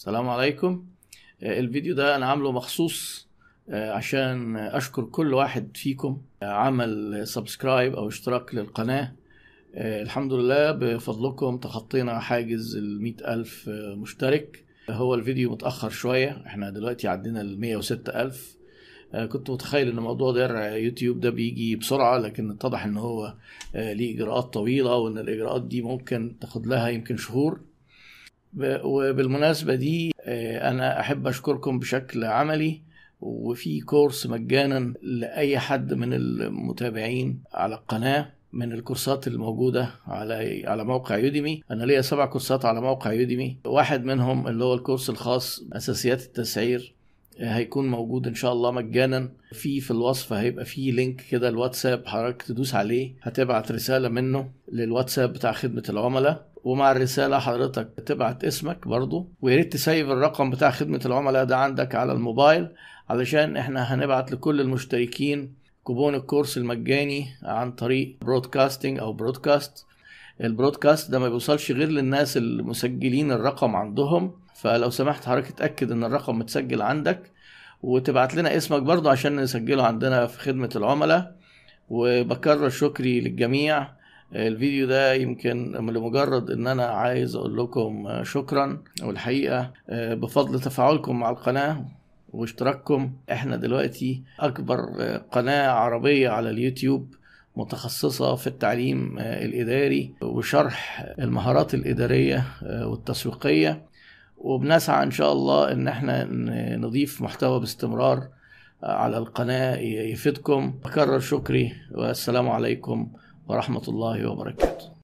السلام عليكم. آه، الفيديو ده أنا عامله مخصوص آه، عشان أشكر كل واحد فيكم عمل سبسكرايب أو اشتراك للقناة. آه، الحمد لله بفضلكم تخطينا حاجز المئة ألف مشترك. هو الفيديو متأخر شوية إحنا دلوقتي عدينا المية وستة ألف. كنت متخيل إن موضوع درع يوتيوب ده بيجي بسرعة لكن اتضح إن هو ليه إجراءات طويلة وإن الإجراءات دي ممكن تاخد لها يمكن شهور. وبالمناسبة دي أنا أحب أشكركم بشكل عملي وفي كورس مجانا لأي حد من المتابعين على القناة من الكورسات الموجودة على على موقع يوديمي. أنا ليا سبع كورسات على موقع يوديمي. واحد منهم اللي هو الكورس الخاص أساسيات التسعير هيكون موجود إن شاء الله مجانا. في في الوصف هيبقى في لينك كده الواتساب حضرتك تدوس عليه هتبعت رسالة منه للواتساب بتاع خدمة العملاء. ومع الرسالة حضرتك تبعت اسمك برضو ويا ريت تسيب الرقم بتاع خدمة العملاء ده عندك على الموبايل علشان إحنا هنبعت لكل المشتركين كوبون الكورس المجاني عن طريق برودكاستنج أو برودكاست البرودكاست ده ما بيوصلش غير للناس المسجلين الرقم عندهم فلو سمحت حضرتك اتأكد إن الرقم متسجل عندك وتبعت لنا اسمك برضو عشان نسجله عندنا في خدمة العملاء. وبكرر شكري للجميع. الفيديو ده يمكن لمجرد إن أنا عايز أقول لكم شكرا والحقيقة بفضل تفاعلكم مع القناة واشتراككم. إحنا دلوقتي أكبر قناة عربية على اليوتيوب متخصصة في التعليم الإداري وشرح المهارات الإدارية والتسويقية. وبنسعى إن شاء الله إن إحنا نضيف محتوى باستمرار على القناة يفيدكم. أكرر شكري والسلام عليكم. ورحمة الله وبركاته.